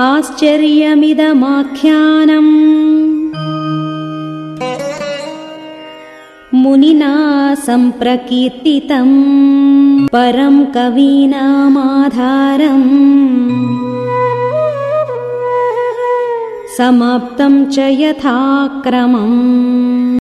आश्चर्यमिदमाख्यानम्। मुनिना सम्प्रकीर्तितम् परम् कवीनामाधारम्। समाप्तम् च यथाक्रमम्।